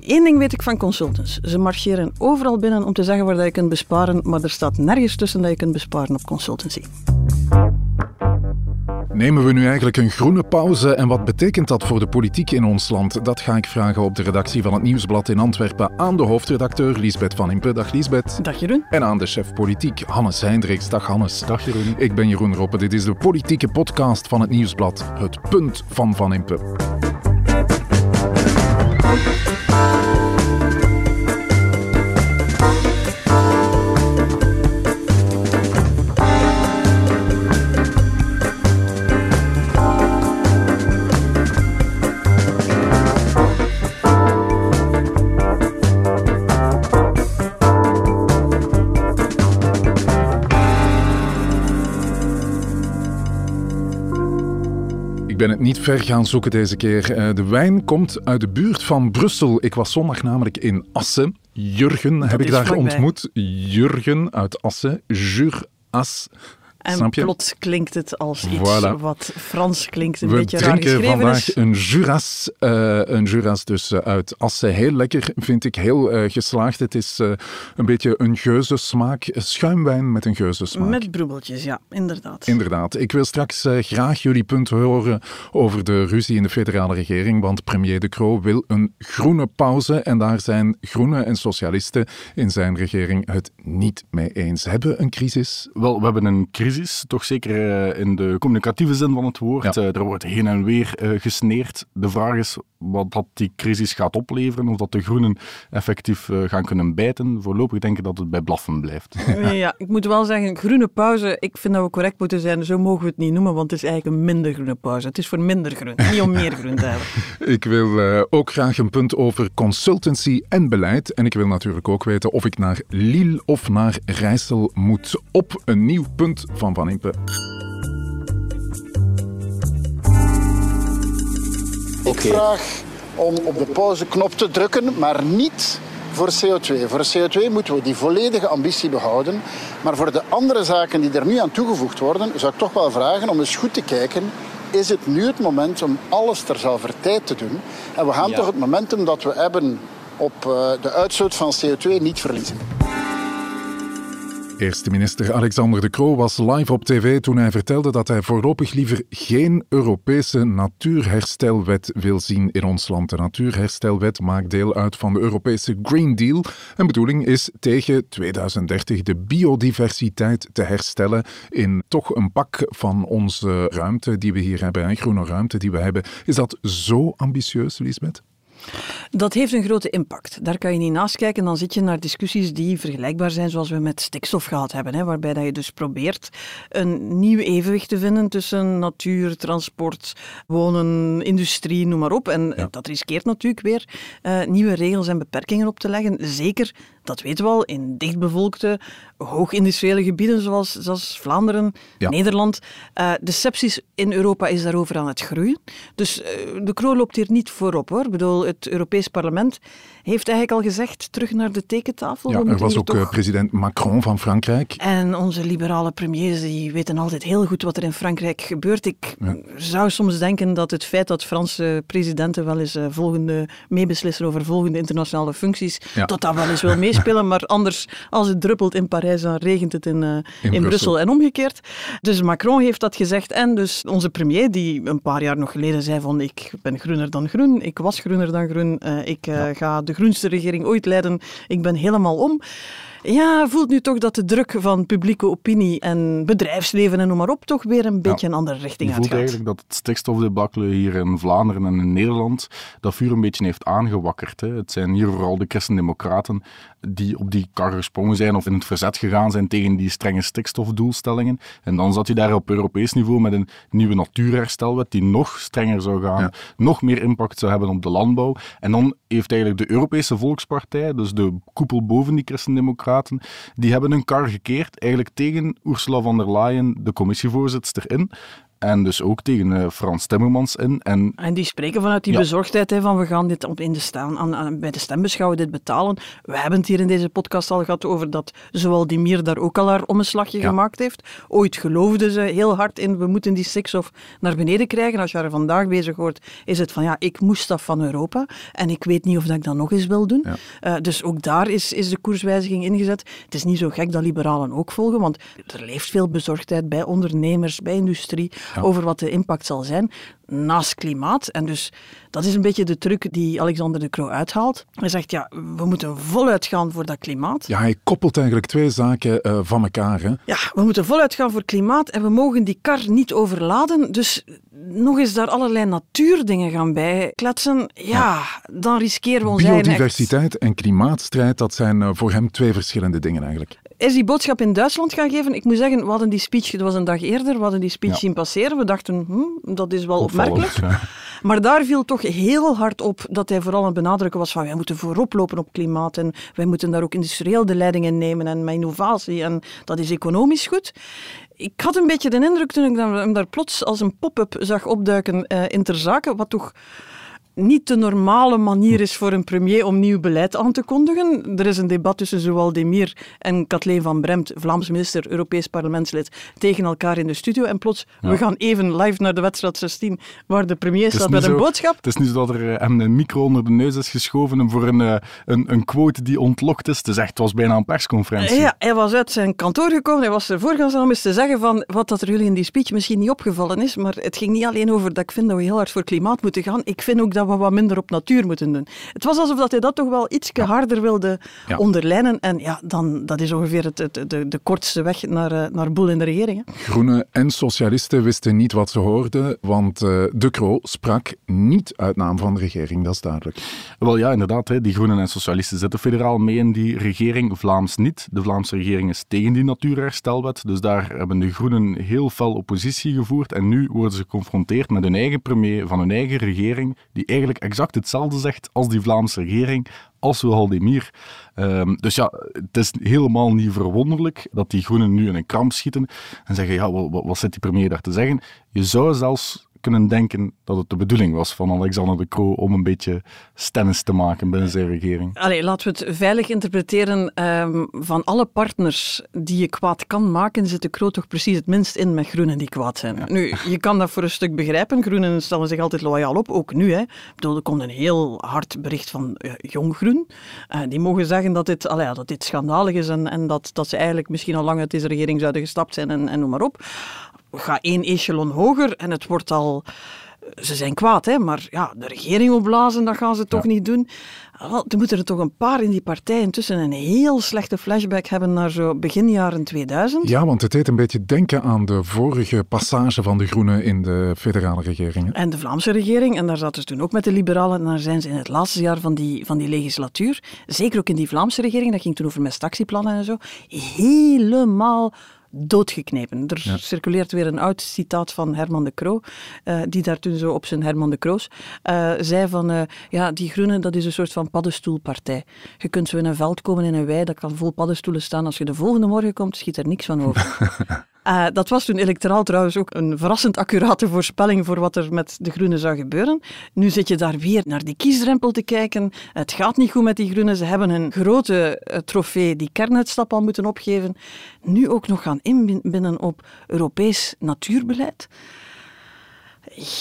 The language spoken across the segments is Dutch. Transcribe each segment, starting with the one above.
één ding weet ik van consultants. Ze marcheren overal binnen om te zeggen waar dat je kunt besparen, maar er staat nergens tussen dat je kunt besparen op consultancy. Nemen we nu eigenlijk een groene pauze en wat betekent dat voor de politiek in ons land? Dat ga ik vragen op de redactie van het Nieuwsblad in Antwerpen aan de hoofdredacteur Liesbeth van Impe. Dag Liesbeth. Dag Jeroen. En aan de chef politiek Hannes Heindriks. Dag Hannes. Dag Jeroen. Ik ben Jeroen Roppe. Dit is de politieke podcast van het Nieuwsblad. Het punt van Van Impe. Ben het niet ver gaan zoeken deze keer. Eh, De wijn komt uit de buurt van Brussel. Ik was zondag namelijk in Assen. Jurgen heb ik daar ontmoet. Jurgen uit Assen. Jur As. En Snap je? plots klinkt het als iets Voilà. wat Frans klinkt, een We beetje raar drinken geschreven vandaag is. een Juras. eh, een Juras dus eh, uit Assen. Heel lekker, vind ik. Heel eh, geslaagd. Het is eh, een beetje een geuzesmaak. Schuimwijn met een geuzesmaak. Met broebeltjes, ja, inderdaad. Inderdaad. Ik wil straks graag jullie punt horen over de ruzie in de federale regering, want premier De Croo wil een groene pauze en daar zijn groenen en socialisten in zijn regering het niet mee eens. Hebben we een crisis? Wel, we hebben een crisis, toch zeker eh, in de communicatieve zin van het woord. Ja. Eh, er wordt heen en weer eh, gesneerd. De vraag is wat dat die crisis gaat opleveren, of dat de groenen effectief eh, gaan kunnen bijten. Voorlopig denk ik dat het bij blaffen blijft. Ja, ik moet wel zeggen, groene pauze, ik vind dat we correct moeten zijn. Zo mogen we het niet noemen, want het is eigenlijk een minder groene pauze. Het is voor minder groen, niet om meer groen te hebben. Ik wil eh, ook graag een punt over consultancy en beleid. En ik wil natuurlijk ook weten of ik naar Lille of naar Rijssel moet op een nieuw punt van Van Impe. Ik vraag om op de pauzeknop te drukken, maar niet voor CO2. Voor CO2 moeten we die volledige ambitie behouden. Maar voor de andere zaken die er nu aan toegevoegd worden, zou ik toch wel vragen om eens goed te kijken. Is het nu het moment om alles terzelfde tijd te doen? En we gaan toch het momentum dat we hebben op eh, de uitstoot van CO2 niet verliezen. Eerste minister Alexander De Croo was live op tv toen hij vertelde dat hij voorlopig liever geen Europese natuurherstelwet wil zien in ons land. De natuurherstelwet maakt deel uit van de Europese Green Deal en bedoeling is tegen 2030 de biodiversiteit te herstellen in toch een pak van onze ruimte die we hier hebben, hè, groene ruimte die we hebben. Is dat zo ambitieus, Lisbeth? Dat heeft een grote impact. Daar kan je niet naast kijken. Dan zit je naar discussies die vergelijkbaar zijn zoals we met stikstof gehad hebben. Hè, waarbij dat je dus probeert een nieuw evenwicht te vinden tussen natuur, transport, wonen, industrie, noem maar op. En dat riskeert natuurlijk weer eh, nieuwe regels en beperkingen op te leggen. Zeker, dat weten we al, in dichtbevolkte, hoogindustriële gebieden zoals, zoals Vlaanderen, Ja. Nederland. Eh, de sepsis in Europa is daarover aan het groeien. Dus eh, de Croo loopt hier niet voorop hoor. Ik bedoel, het Europees Parlement heeft eigenlijk al gezegd terug naar de tekentafel. Ja, er was ook toch- eh, president Macron van Frankrijk. en onze liberale premiers die weten altijd heel goed wat er in Frankrijk gebeurt. Ik zou soms denken dat het feit dat Franse presidenten wel eens volgende meebeslissen over volgende internationale functies, Ja. dat dat wel eens wil meespelen. Maar anders, als het druppelt in Parijs, dan regent het in, eh, in, Brussel. Brussel en omgekeerd. Dus Macron heeft dat gezegd. En dus onze premier, die een paar jaar nog geleden zei van ik ben groener dan groen, ik was groener dan groen, eh, ik eh, ga de groenste regering ooit leiden, ik ben helemaal om. Ja, voelt nu toch dat de druk van publieke opinie en bedrijfsleven en noem maar op toch weer een beetje een andere richting Je voelt uitgaat. eigenlijk dat het stikstofdebakkelen hier in Vlaanderen en in Nederland dat vuur een beetje heeft aangewakkerd. Hè. Het zijn hier vooral de christendemocraten die op die kar gesprongen zijn of in het verzet gegaan zijn tegen die strenge stikstofdoelstellingen. En dan zat je daar op Europees niveau met een nieuwe natuurherstelwet die nog strenger zou gaan, Ja. nog meer impact zou hebben op de landbouw. En dan heeft eigenlijk de Europese Volkspartij, dus de koepel boven die christendemocraten, die hebben een kar gekeerd eigenlijk tegen Ursula von der Leyen, de commissievoorzitter, in. En dus ook tegen Frans Timmermans in. En, en die spreken vanuit die bezorgdheid hè, van we gaan dit op in de staan, aan, bij de stembeschouwen dit betalen. We hebben het hier in deze podcast al gehad over dat zowel die Mier daar ook al haar omslagje gemaakt heeft. Ooit geloofde ze heel hard in we moeten die stikstof naar beneden krijgen. Als je haar vandaag bezig hoort, is het van ja, ik moest dat van Europa en ik weet niet of dat ik dat nog eens wil doen. Uh, dus ook daar is, is de koerswijziging ingezet. Het is niet zo gek dat liberalen ook volgen, want er leeft veel bezorgdheid bij ondernemers, bij industrie, over wat de impact zal zijn naast klimaat. En dus dat is een beetje de truc die Alexander de Croo uithaalt. Hij zegt, ja, we moeten voluit gaan voor dat klimaat. Ja, hij koppelt eigenlijk twee zaken uh, van elkaar. Hè? Ja, we moeten voluit gaan voor klimaat en we mogen die kar niet overladen. Dus nog eens daar allerlei natuurdingen gaan bij kletsen, ja, dan riskeren we ons Biodiversiteit en klimaatstrijd, dat zijn uh, voor hem twee verschillende dingen eigenlijk is die boodschap in Duitsland gaan geven. Ik moet zeggen, we hadden die speech, dat was een dag eerder, we hadden die speech zien passeren. We dachten, hm, dat is wel opmerkelijk. Maar daar viel toch heel hard op dat hij vooral aan het benadrukken was van wij moeten voorop lopen op klimaat en wij moeten daar ook industrieel de leiding in nemen en met innovatie en dat is economisch goed. Ik had een beetje de indruk toen ik hem daar plots als een pop-up zag opduiken uh, in ter zake, wat toch niet de normale manier is voor een premier om nieuw beleid aan te kondigen. Er is een debat tussen zowel Demir en Kathleen van Bremt, Vlaams minister, Europees parlementslid, tegen elkaar in de studio. En plots, we gaan even live naar de wedstrijd 16, waar de premier staat met een boodschap. Het is niet zo dat er hem een micro onder de neus is geschoven voor een, eh, een, een quote die ontlokt is. Het, is echt, het was bijna een persconferentie. Ja, hij was uit zijn kantoor gekomen. Hij was ervoor gaan om eens te zeggen van wat dat er jullie in die speech misschien niet opgevallen is. Maar het ging niet alleen over dat ik vind dat we heel hard voor klimaat moeten gaan. Ik vind ook dat we wat minder op natuur moeten doen. Het was alsof dat hij dat toch wel iets harder wilde onderlijnen. En ja, dan, dat is ongeveer het, het, de, de kortste weg naar, uh, naar boel in de regering. Hè. Groenen en socialisten wisten niet wat ze hoorden, want uh, De Croo sprak niet uit naam van de regering, dat is duidelijk. Wel ja, inderdaad, hè, die Groenen en socialisten zitten federaal mee in die regering, Vlaams niet. De Vlaamse regering is tegen die natuurherstelwet, dus daar hebben de Groenen heel fel oppositie gevoerd en nu worden ze geconfronteerd met hun eigen premier van hun eigen regering, die eigenlijk exact hetzelfde zegt als die Vlaamse regering, als Waldemir. Um, dus ja, het is helemaal niet verwonderlijk dat die groenen nu in een kramp schieten en zeggen, ja, wat, wat zit die premier daar te zeggen? Je zou zelfs kunnen denken dat het de bedoeling was van Alexander de Croo om een beetje stennis te maken binnen zijn regering. Allee, laten we het veilig interpreteren. Um, van alle partners die je kwaad kan maken, zit de Croo toch precies het minst in met groenen die kwaad zijn. Nu, je kan dat voor een stuk begrijpen. Groenen stellen zich altijd loyaal op, ook nu. Hè. Ik bedoel, er komt een heel hard bericht van uh, Jong Groen. Uh, die mogen zeggen dat dit, allee, dat dit schandalig is en, en dat, dat ze eigenlijk misschien al lang uit deze regering zouden gestapt zijn en, en noem maar op ga één echelon hoger en het wordt al... Ze zijn kwaad, hè, maar ja, de regering opblazen, dat gaan ze toch niet doen. Er moeten er toch een paar in die partij intussen een heel slechte flashback hebben naar zo begin jaren 2000. Ja, want het deed een beetje denken aan de vorige passage van de Groenen in de federale regering. En de Vlaamse regering, en daar zaten ze toen ook met de liberalen, en daar zijn ze in het laatste jaar van die, van die legislatuur, zeker ook in die Vlaamse regering, dat ging toen over actieplannen en zo, helemaal doodgeknepen. Er circuleert weer een oud citaat van Herman de Croo, uh, die daar toen zo op zijn Herman de Kroos uh, zei van, uh, ja, die groenen, dat is een soort van paddenstoelpartij. Je kunt zo in een veld komen in een wei, dat kan vol paddenstoelen staan. Als je de volgende morgen komt, schiet er niks van over. Uh, dat was toen electoraal trouwens ook een verrassend accurate voorspelling voor wat er met de Groenen zou gebeuren. Nu zit je daar weer naar die kiesdrempel te kijken. Het gaat niet goed met die Groenen. Ze hebben een grote uh, trofee, die kernuitstap, al moeten opgeven. Nu ook nog gaan inbinden op Europees natuurbeleid.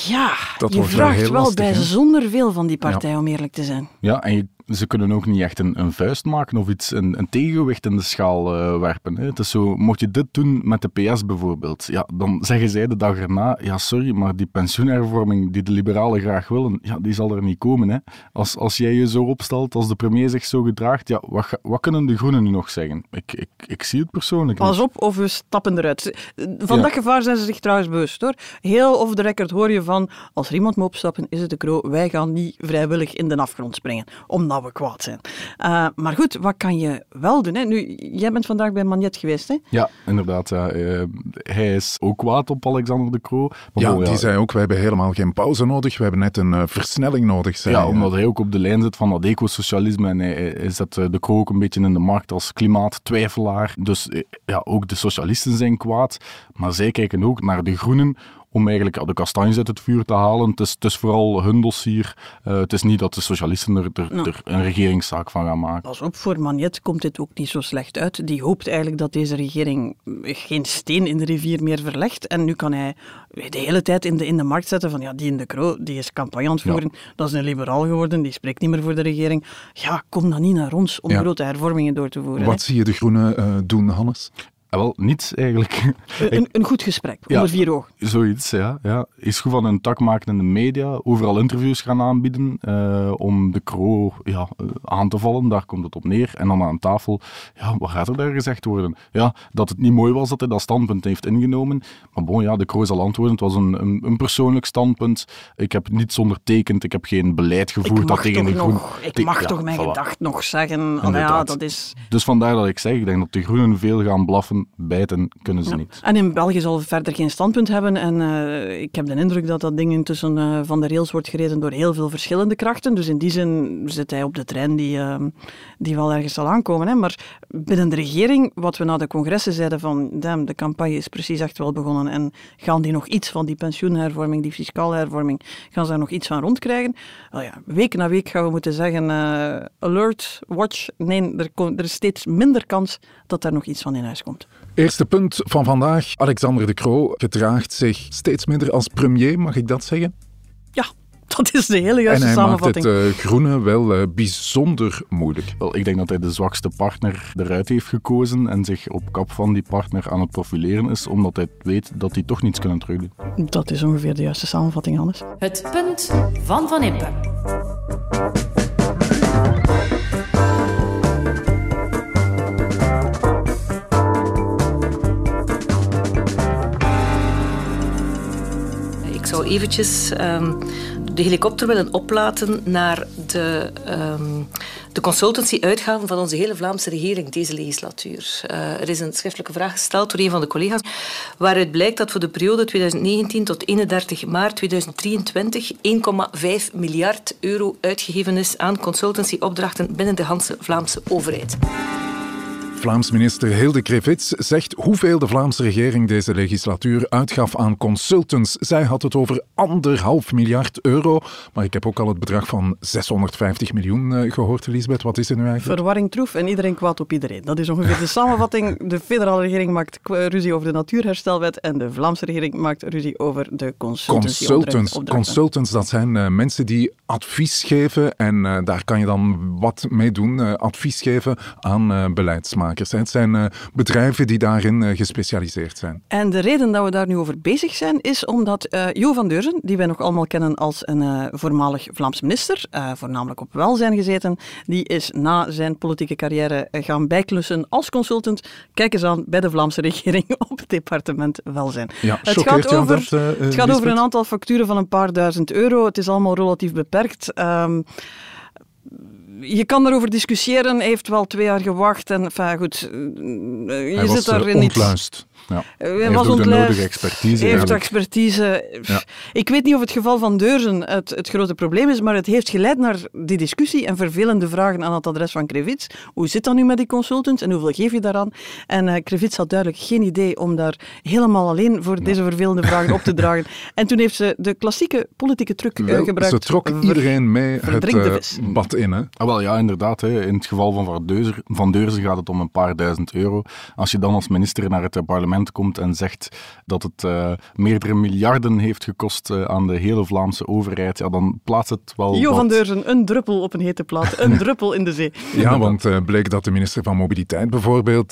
Ja, dat je vraagt wel bijzonder veel van die partij, om eerlijk te zijn. Ja, en je ze kunnen ook niet echt een, een vuist maken of iets, een, een tegengewicht in de schaal uh, werpen. Hè. Het is zo, mocht je dit doen met de PS bijvoorbeeld, ja, dan zeggen zij de dag erna, ja sorry, maar die pensioenhervorming die de liberalen graag willen, ja, die zal er niet komen. Hè. Als, als jij je zo opstelt, als de premier zich zo gedraagt, ja, wat, wat kunnen de groenen nu nog zeggen? Ik, ik, ik zie het persoonlijk Pas op of we stappen eruit. Van dat gevaar zijn ze zich trouwens bewust hoor. Heel off the record hoor je van, als er iemand moet opstappen, is het de Kro, wij gaan niet vrijwillig in de afgrond springen. Om we kwaad zijn. Uh, maar goed, wat kan je wel doen? Hè? Nu, jij bent vandaag bij Magnet geweest, hè? Ja, inderdaad. Ja. Uh, hij is ook kwaad op Alexander de Croo. Ja, die zei ook, we hebben helemaal geen pauze nodig, we hebben net een uh, versnelling nodig. Zei ja, omdat hij ook op de lijn zit van dat ecosocialisme en hij, hij zet de Croo ook een beetje in de markt als klimaattwijfelaar. Dus ja, ook de socialisten zijn kwaad, maar zij kijken ook naar de groenen om eigenlijk de kastanjes uit het vuur te halen. Het is, het is vooral hun dossier. Uh, het is niet dat de socialisten er, er, Nou. er een regeringszaak van gaan maken. Pas op, voor Magnet komt dit ook niet zo slecht uit. Die hoopt eigenlijk dat deze regering geen steen in de rivier meer verlegt. En nu kan hij de hele tijd in de, in de markt zetten van ja, die in de Croo, die is campagne aan het voeren. Dat is een liberaal geworden, die spreekt niet meer voor de regering. Ja, kom dan niet naar ons om Ja. grote hervormingen door te voeren. Wat zie je de Groenen eh, doen, Hannes? Ah, wel, niets eigenlijk. Een, een goed gesprek, Ja. onder vier ogen. Zoiets, ja. ja. Is goed van een tak maken in de media, overal interviews gaan aanbieden eh, om de Kro ja, eh, aan te vallen, daar komt het op neer. En dan aan tafel, ja, wat gaat er daar gezegd worden? Ja, dat het niet mooi was dat hij dat standpunt heeft ingenomen. Maar bon, ja, de Kro zal antwoorden, het was een, een, een persoonlijk standpunt. Ik heb niets ondertekend, ik heb geen beleid gevoerd Ik dat tegen toch de Groen... nog, ik mag ja, toch mijn voilà. gedacht nog zeggen. Allee, ja, dat is... Dus vandaar dat ik zeg, ik denk dat de Groenen veel gaan blaffen, bijten kunnen ze Ja. niet. En in België zal verder geen standpunt hebben. En eh, ik heb de indruk dat dat ding intussen eh, van de rails wordt gereden door heel veel verschillende krachten. Dus in die zin zit hij op de trein die, eh, die wel ergens zal aankomen. Hè. Maar binnen de regering, wat we na de congressen zeiden van damn, de campagne is precies echt wel begonnen en gaan die nog iets van die pensioenhervorming, die fiscale hervorming, gaan ze daar nog iets van rondkrijgen? Ja, week na week gaan we moeten zeggen alert, watch. Nee, er, er is steeds minder kans dat daar nog iets van in huis komt. Eerste punt van vandaag. Alexander De Croo gedraagt zich steeds minder als premier, mag ik dat zeggen? Ja, dat is de hele En juiste hij maakt het samenvatting. eh, Groenen wel eh, bijzonder moeilijk. Wel, ik denk dat hij de zwakste partner eruit heeft gekozen en zich op kap van die partner aan het profileren is, omdat hij weet dat die toch niets kunnen terugdoen. Dat is ongeveer de juiste samenvatting, Hannes. Het punt van Van Impe. Zou eventjes ehm, de helikopter willen oplaten naar de, ehm, de consultancy-uitgaven van onze hele Vlaamse regering deze legislatuur. Eh, er is een schriftelijke vraag gesteld door een van de collega's, waaruit blijkt dat voor de periode 2019 tot 31 maart 2023 1,5 miljard euro uitgegeven is aan consultancy-opdrachten binnen de Hanse Vlaamse overheid. Vlaams minister Hilde Krevits zegt hoeveel de Vlaamse regering deze legislatuur uitgaf aan consultants. Zij had het over anderhalf miljard euro. Maar ik heb ook al het bedrag van 650 miljoen eh, gehoord, Elisabeth. Wat is er nu eigenlijk? Verwarring troef en iedereen kwaad op iedereen. Dat is ongeveer de samenvatting. De federale regering maakt ruzie over de natuurherstelwet en de Vlaamse regering maakt ruzie over de consultancy Consultants. Consultants, dat zijn eh, mensen die advies geven en eh, daar kan je dan wat mee doen. advies geven aan beleidsmakers. Het zijn eh, bedrijven die daarin eh, gespecialiseerd zijn. En de reden dat we daar nu over bezig zijn, is omdat eh, Jo van Deurzen, die wij nog allemaal kennen als een voormalig Vlaams minister, voornamelijk op welzijn gezeten, die is na zijn politieke carrière gaan bijklussen als consultant. Kijk eens aan bij de Vlaamse regering op het departement welzijn. Ja, het gaat, over, dat, het gaat over een aantal facturen van een paar duizend euro. Het is allemaal relatief beperkt. Ehm, je kan daarover discussiëren. Hij heeft wel twee jaar gewacht. En enfin, goed, eh, je Hij zit was daarin niet. Ja. Eh, Hij heeft was ook de nodige expertise Hij heeft expertise. Ja. Ik weet niet of het geval van Deurzen het, het grote probleem is, maar het heeft geleid naar die discussie en vervelende vragen aan het adres van Krevits. Hoe zit dat nu met die consultants en hoeveel geef je daaraan? En eh Krevits had duidelijk geen idee om daar helemaal alleen voor deze vervelende vragen op te dragen. En toen heeft ze de klassieke politieke truc eh, Wel, gebruikt. ze trok iedereen mee het bad in. Hè. Ah, wel ja, inderdaad. Hè. In het geval van Van Deurzen, van Deurzen gaat het om een paar duizend euro. Als je dan als minister naar het eh, parlement komt en zegt dat het eh, meerdere miljarden heeft gekost eh, aan de hele Vlaamse overheid, ja, dan plaatst het wel Jo wat... van Deurzen, een druppel op een hete plaat, een druppel in de zee. Ja, want eh, bleek dat de minister van Mobiliteit bijvoorbeeld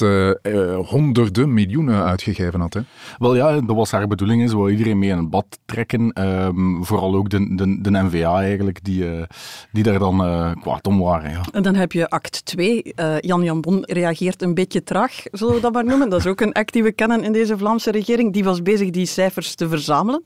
honderden miljoenen uitgegeven had. Hè. Wel ja, dat was haar bedoeling. Ze wou iedereen mee in een bad trekken. Ehm, vooral ook de, de, de NVA eigenlijk, die, eh, die daar dan eh, kwaad om waren. Ja. En dan heb je act 2. Eh, Jan Jan Bon reageert een beetje traag, zullen we dat maar noemen. Dat is ook een act die we kennen in deze Vlaamse regering. Die was bezig die cijfers te verzamelen.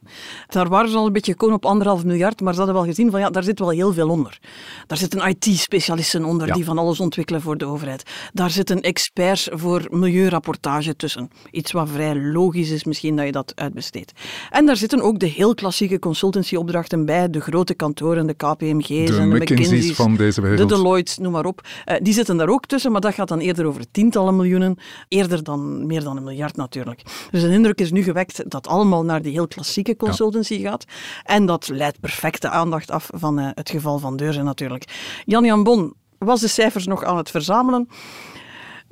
Daar waren ze al een beetje gekomen op anderhalf miljard, maar ze hadden wel gezien van ja, daar zit wel heel veel onder. Daar zitten IT-specialisten onder Ja. die van alles ontwikkelen voor de overheid. Daar zitten experts voor milieurapportage tussen. Iets wat vrij logisch is misschien dat je dat uitbesteedt. En daar zitten ook de heel klassieke consultancyopdrachten bij, de grote kantoren, de KPMG's De en de McKinsey's van deze wereld. De de Deloitte, noem maar op. Uh, die zitten daar ook tussen, maar dat gaat dan eerder over tientallen miljoenen, eerder dan meer dan een miljard natuurlijk. Dus een indruk is nu gewekt dat allemaal naar die heel klassieke consultancy gaat. En dat leidt perfecte aandacht af van uh, het geval van Deurzen natuurlijk. Jan-Jan Bon was de cijfers nog aan het verzamelen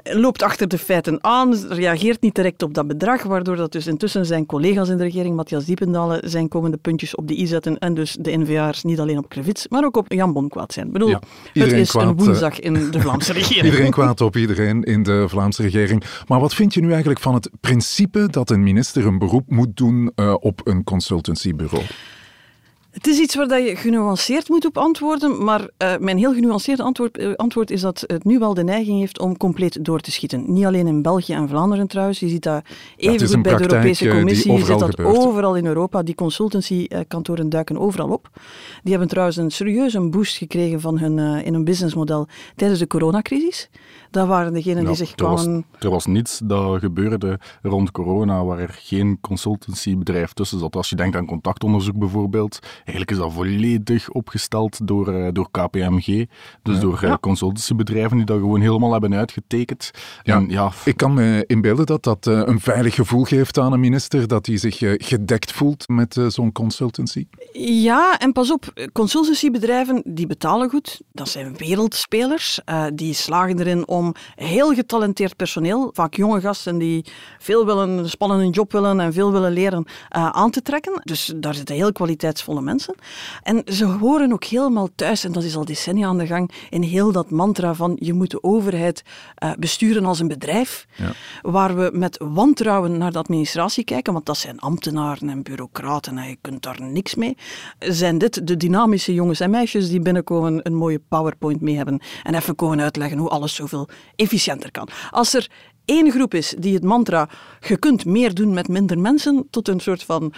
loopt achter de feiten aan, reageert niet direct op dat bedrag, waardoor dat dus intussen zijn collega's in de regering, Matthias Diependalen, zijn komende puntjes op de i zetten en dus de NVA'ers niet alleen op Krevits, maar ook op Jan Bon kwaad zijn. Ik bedoel, het is kwaad, een woensdag in de Vlaamse regering. Iedereen kwaad op iedereen in de Vlaamse regering. Maar wat vind je nu eigenlijk van het principe dat een minister een beroep moet doen uh, op een consultancybureau? Het is iets waar je genuanceerd moet op antwoorden, maar uh, mijn heel genuanceerde antwoord, uh, antwoord, is dat het nu wel de neiging heeft om compleet door te schieten. Niet alleen in België en Vlaanderen trouwens, je ziet dat even goed bij de Europese eh, Commissie, je ziet dat gebeurt. overal in Europa. Die consultancykantoren duiken overal op. Die hebben trouwens een serieuze boost gekregen van hun, uh, in hun businessmodel tijdens de coronacrisis. Dat waren degenen die zich kwamen... Was, er was niets dat gebeurde rond corona waar er geen consultancybedrijf tussen zat. Als je denkt aan contactonderzoek bijvoorbeeld, eigenlijk is dat volledig opgesteld door, uh, door KPMG. Dus door uh, consultancybedrijven die dat gewoon helemaal hebben uitgetekend. Ja, en, ja. Ik kan me inbeelden dat dat uh, een veilig gevoel geeft aan een minister, dat hij zich gedekt voelt met zo'n consultancy. Ja, en pas op, consultancybedrijven die betalen goed. Dat zijn wereldspelers. die slagen erin om heel getalenteerd personeel, vaak jonge gasten die veel willen, een spannende job willen en veel willen leren, aan te trekken. Dus daar zitten heel kwaliteitsvolle mensen. En ze horen ook helemaal thuis, en dat is al decennia aan de gang, in heel dat mantra van je moet de overheid uh, besturen als een bedrijf, ja. waar we met wantrouwen naar de administratie kijken, want dat zijn ambtenaren en bureaucraten en je kunt daar niks mee. Zijn dit de dynamische jongens en meisjes die binnenkomen, een mooie PowerPoint mee hebben en even komen uitleggen hoe alles zoveel efficiënter kan. Als er één groep is die het mantra je kunt meer doen met minder mensen tot een soort van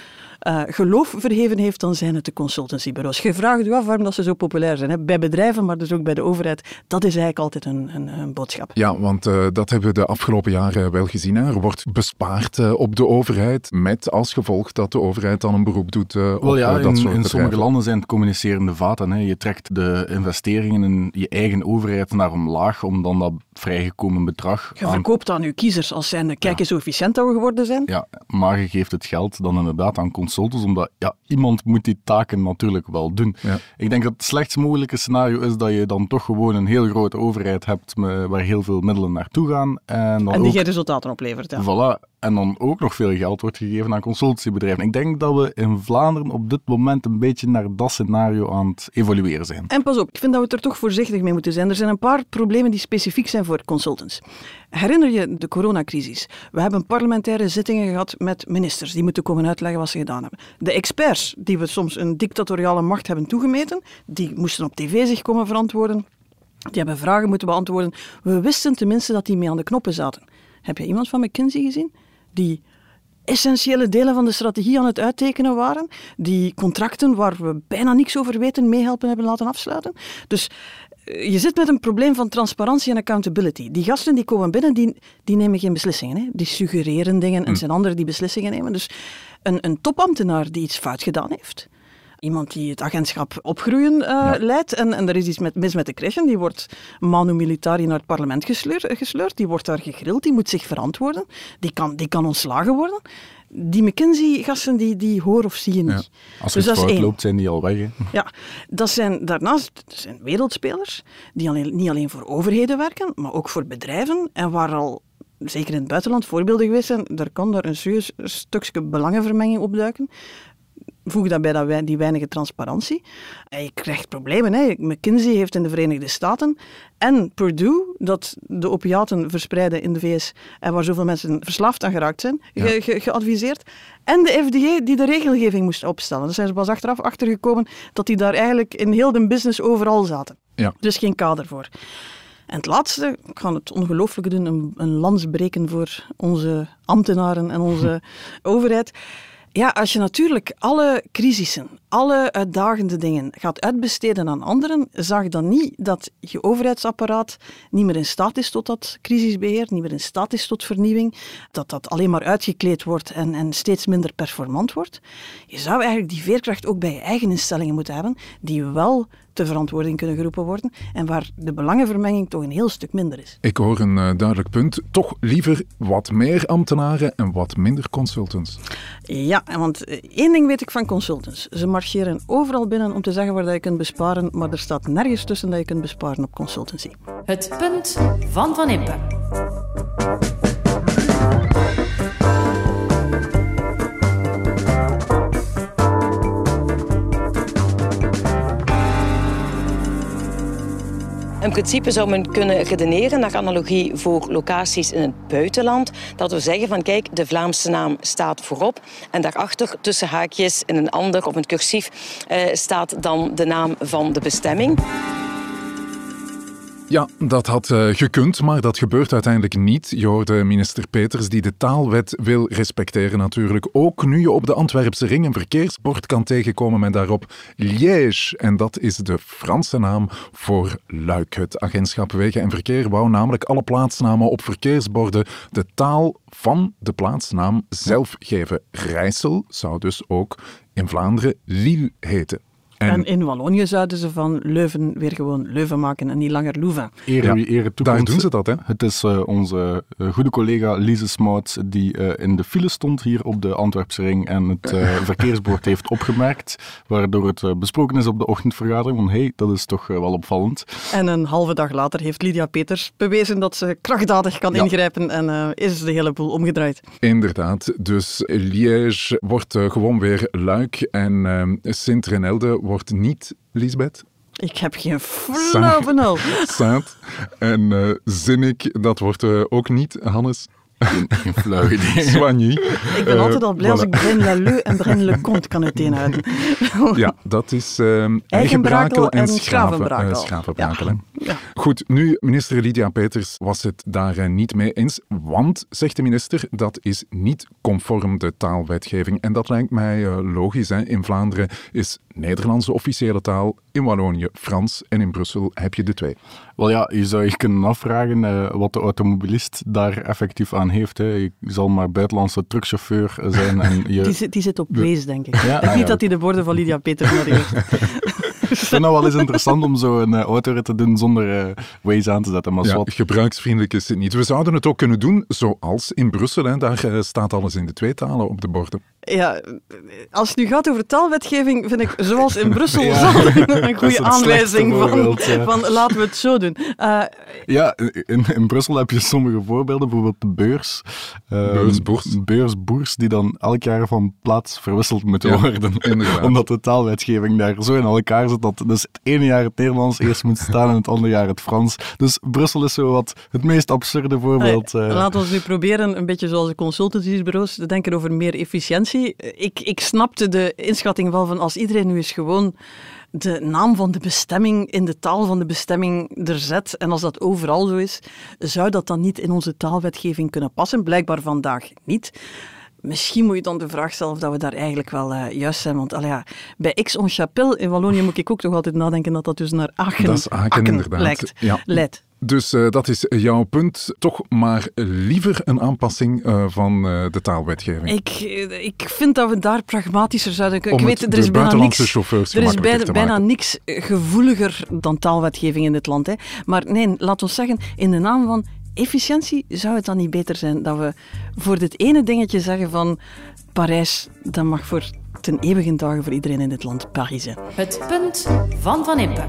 uh, geloof verheven heeft, dan zijn het de consultancybureaus. Je vraagt u af waarom dat ze zo populair zijn. Hè? Bij bedrijven, maar dus ook bij de overheid. Dat is eigenlijk altijd een, een, een boodschap. Ja, want uh, dat hebben we de afgelopen jaren wel gezien. Hè? Er wordt bespaard uh, op de overheid, met als gevolg dat de overheid dan een beroep doet op ja, dat in, soort in sommige landen zijn het communicerende vaten. Hè? Je trekt de investeringen in je eigen overheid naar omlaag, om dan dat vrijgekomen bedrag... Je verkoopt aan je kiezers als zijnde, kijk eens hoe efficiënt dat we geworden zijn. Ja, maar je geeft het geld dan inderdaad aan consultants, omdat ja, iemand moet die taken natuurlijk wel doen. Ja. Ik denk dat het slechtst mogelijke scenario is dat je dan toch gewoon een heel grote overheid hebt waar heel veel middelen naartoe gaan. En, dan en die ook, geen resultaten oplevert. Ja. Voilà. En dan ook nog veel geld wordt gegeven aan consultancybedrijven. Ik denk dat we in Vlaanderen op dit moment een beetje naar dat scenario aan het evolueren zijn. En pas op, ik vind dat we er toch voorzichtig mee moeten zijn. Er zijn een paar problemen die specifiek zijn voor consultants. Herinner je de coronacrisis? We hebben parlementaire zittingen gehad met ministers die moeten komen uitleggen wat ze gedaan hebben. De experts, die we soms een dictatoriale macht hebben toegemeten, die moesten op tv zich komen verantwoorden. Die hebben vragen moeten beantwoorden. We wisten tenminste dat die mee aan de knoppen zaten. Heb je iemand van McKinsey gezien? Die essentiële delen van de strategie aan het uittekenen waren, die contracten waar we bijna niks over weten meehelpen hebben laten afsluiten. Dus eh, je zit met een probleem van transparantie en accountability. Die gasten die komen binnen, die, die nemen geen beslissingen. Hè? Die suggereren dingen en mm. zijn anderen die beslissingen nemen. Dus een, een topambtenaar die iets fout gedaan heeft, iemand die het agentschap opgroeien uh, ja. leidt. En, en er is iets met, mis met de crèche. Die wordt manu militari naar het parlement gesleurd, gesleurd. Die wordt daar gegrild. Die moet zich verantwoorden. Die kan, die kan ontslagen worden. Die McKinsey-gasten, die, die hoor of zie je niet. Ja. Als het dus loopt, zijn die al weg. Hè? Ja, dat zijn, daarnaast dat zijn wereldspelers die alleen, niet alleen voor overheden werken, maar ook voor bedrijven. En waar al zeker in het buitenland voorbeelden geweest zijn, daar kan daar een serieus stukje belangenvermenging opduiken voeg daarbij dat die weinige transparantie. En je krijgt problemen. Hè. McKinsey heeft in de Verenigde Staten en Purdue, dat de opiaten verspreiden in de VS en waar zoveel mensen verslaafd aan geraakt zijn, ja. ge ge geadviseerd. En de FDA die de regelgeving moest opstellen. Daar zijn ze pas achteraf achtergekomen dat die daar eigenlijk in heel de business overal zaten. Ja. Dus geen kader voor. En het laatste, ik ga het ongelooflijke doen, een, een lans breken voor onze ambtenaren en onze overheid. Ja, als je natuurlijk alle crisissen, alle uitdagende dingen gaat uitbesteden aan anderen, zag dan niet dat je overheidsapparaat niet meer in staat is tot dat crisisbeheer, niet meer in staat is tot vernieuwing, dat dat alleen maar uitgekleed wordt en, en steeds minder performant wordt. Je zou eigenlijk die veerkracht ook bij je eigen instellingen moeten hebben, die wel te verantwoording kunnen geroepen worden en waar de belangenvermenging toch een heel stuk minder is. Ik hoor een uh, duidelijk punt. Toch liever wat meer ambtenaren en wat minder consultants. Ja, want één ding weet ik van consultants. Ze marcheren overal binnen om te zeggen waar je kunt besparen, maar er staat nergens tussen dat je kunt besparen op consultancy. Het punt van Van Impe. In principe zou men kunnen redeneren naar analogie voor locaties in het buitenland. Dat we zeggen van kijk, de Vlaamse naam staat voorop. En daarachter, tussen haakjes, in een ander of een cursief, eh, staat dan de naam van de bestemming. Ja, dat had uh, gekund, maar dat gebeurt uiteindelijk niet. Je hoorde minister Peters die de taalwet wil respecteren natuurlijk. Ook nu je op de Antwerpse ring een verkeersbord kan tegenkomen met daarop Liège. En dat is de Franse naam voor Luik. Het agentschap Wegen en Verkeer wou namelijk alle plaatsnamen op verkeersborden de taal van de plaatsnaam zelf geven. Rijssel zou dus ook in Vlaanderen Lille heten. En, in Wallonië zouden ze van Leuven weer gewoon Leuven maken en niet langer Louvain. Ere, ja, ere daar doen ze dat, hè? Het is uh, onze uh, goede collega Lise Smout die uh, in de file stond hier op de Antwerpse ring en het verkeersbord heeft opgemerkt, waardoor het besproken is op de ochtendvergadering van hé, hey, dat is toch wel opvallend. En een halve dag later heeft Lydia Peters bewezen dat ze krachtdadig kan ja. ingrijpen en is de hele boel omgedraaid. Inderdaad, dus Liège wordt gewoon weer Luik en Sint-Renelde wordt niet Lisbeth. Ik heb geen flauw benul. Saint. En uh, Zinnik, dat wordt uh, ook niet Hannes. Flauw idee. Soigny. Ik ben altijd al blij voilà. als ik Bren Lalleux en Bren Le Comte kan uiteenhouden. ja, dat is uh, Eigenbrakel en, en Schavenbrakel. Uh, Schavenbrakel ja. Ja. Goed, nu, minister Lydia Peters was het daar uh, niet mee eens, want, zegt de minister, dat is niet conform de taalwetgeving. En dat lijkt mij logisch. Hè. In Vlaanderen is Nederlandse officiële taal, in Wallonië Frans en in Brussel heb je de twee. Wel ja, je zou je kunnen afvragen uh, wat de automobilist daar effectief aan heeft. Hè. Je zal maar buitenlandse truckchauffeur zijn. En je... die, zit, die zit op wees, denk ik. Ja, ah, niet dat hij de borden van Lydia Peters nodig heeft. Ik vind het wel eens interessant om zo een uh, autorit te doen zonder uh, Waze aan te zetten. Maar ja, gebruiksvriendelijk is het niet. We zouden het ook kunnen doen zoals in Brussel. Hè. Daar uh, staat alles in de twee talen op de borden. Ja, als het nu gaat over taalwetgeving, vind ik zoals in Brussel ja, een goede aanwijzing van, ja. van laten we het zo doen. Uh, ja, in, in Brussel heb je sommige voorbeelden, bijvoorbeeld de beurs. Uh, beursboers. Beursboers die dan elk jaar van plaats verwisseld moeten ja, worden. Inderdaad. Omdat de taalwetgeving daar zo in elkaar zit dat dus het ene jaar het Nederlands eerst moet staan en het andere jaar het Frans. Dus Brussel is zo wat het meest absurde voorbeeld. Uh. Laten we nu proberen, een beetje zoals de consultancybureaus, te denken over meer efficiëntie ik, ik snapte de inschatting wel van als iedereen nu eens gewoon de naam van de bestemming in de taal van de bestemming er zet, en als dat overal zo is, zou dat dan niet in onze taalwetgeving kunnen passen? Blijkbaar vandaag niet. Misschien moet je dan de vraag stellen of dat we daar eigenlijk wel uh, juist zijn. Want allee, ja, bij Aix-en-Chapelle in Wallonië moet ik ook toch altijd nadenken dat dat dus naar Aachen, dat is Aachen, Aachen inderdaad. lijkt, ja. leidt. Dus uh, dat is jouw punt. Toch maar liever een aanpassing uh, van uh, de taalwetgeving. Ik, ik vind dat we daar pragmatischer zouden kunnen. Ik weet, er is bijna niks, er is bijna, bijna niks gevoeliger dan taalwetgeving in dit land. Hè. Maar nee, laat ons zeggen, in de naam van efficiëntie zou het dan niet beter zijn dat we voor dit ene dingetje zeggen van Parijs, dat mag voor ten eeuwige dagen voor iedereen in dit land Parijs zijn. Het punt van Van Impe.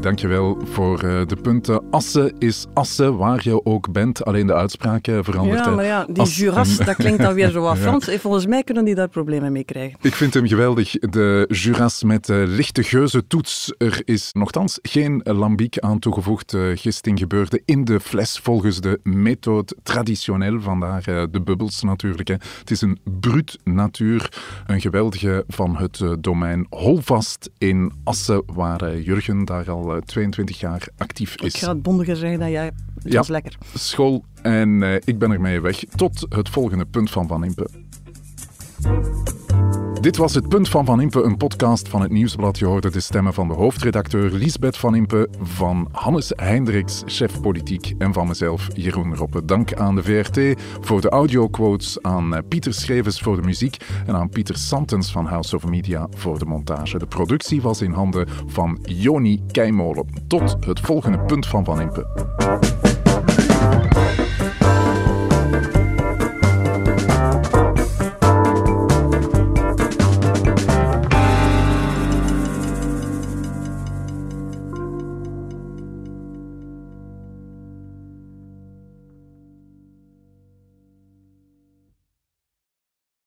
Dankjewel voor uh, de punten. Assen is Assen, waar je ook bent. Alleen de uitspraak verandert. Ja, maar ja, die As Juras, dat klinkt dan weer zo wat Frans. ja. Volgens mij kunnen die daar problemen mee krijgen. Ik vind hem geweldig. De Juras met lichte geuze toets. Er is nogthans geen lambiek aan toegevoegd. Uh, gisting gebeurde in de fles volgens de methode traditioneel. Vandaar de bubbels natuurlijk. Hè. Het is een bruut natuur. Een geweldige van het domein Holvast in Assen, waar Jurgen daar al 22 eh, jaar actief is. Ik ga het bondiger zeggen dat jij... Het ja, was lekker. School en uh, ik ben ermee weg. Tot het volgende punt van Van Impe. Dit was het Punt van Van Impe, een podcast van het Nieuwsblad. Je hoorde de stemmen van de hoofdredacteur Lisbeth Van Impe, van Hannes Hendricks, chef politiek, en van mezelf, Jeroen Roppe. Dank aan de VRT voor de audioquotes, aan eh, Pieter Schrevens voor de muziek en aan Pieter Santens van House of Media voor de montage. De productie was in handen van Joni Keimolen. Tot het volgende Punt van Van Impe.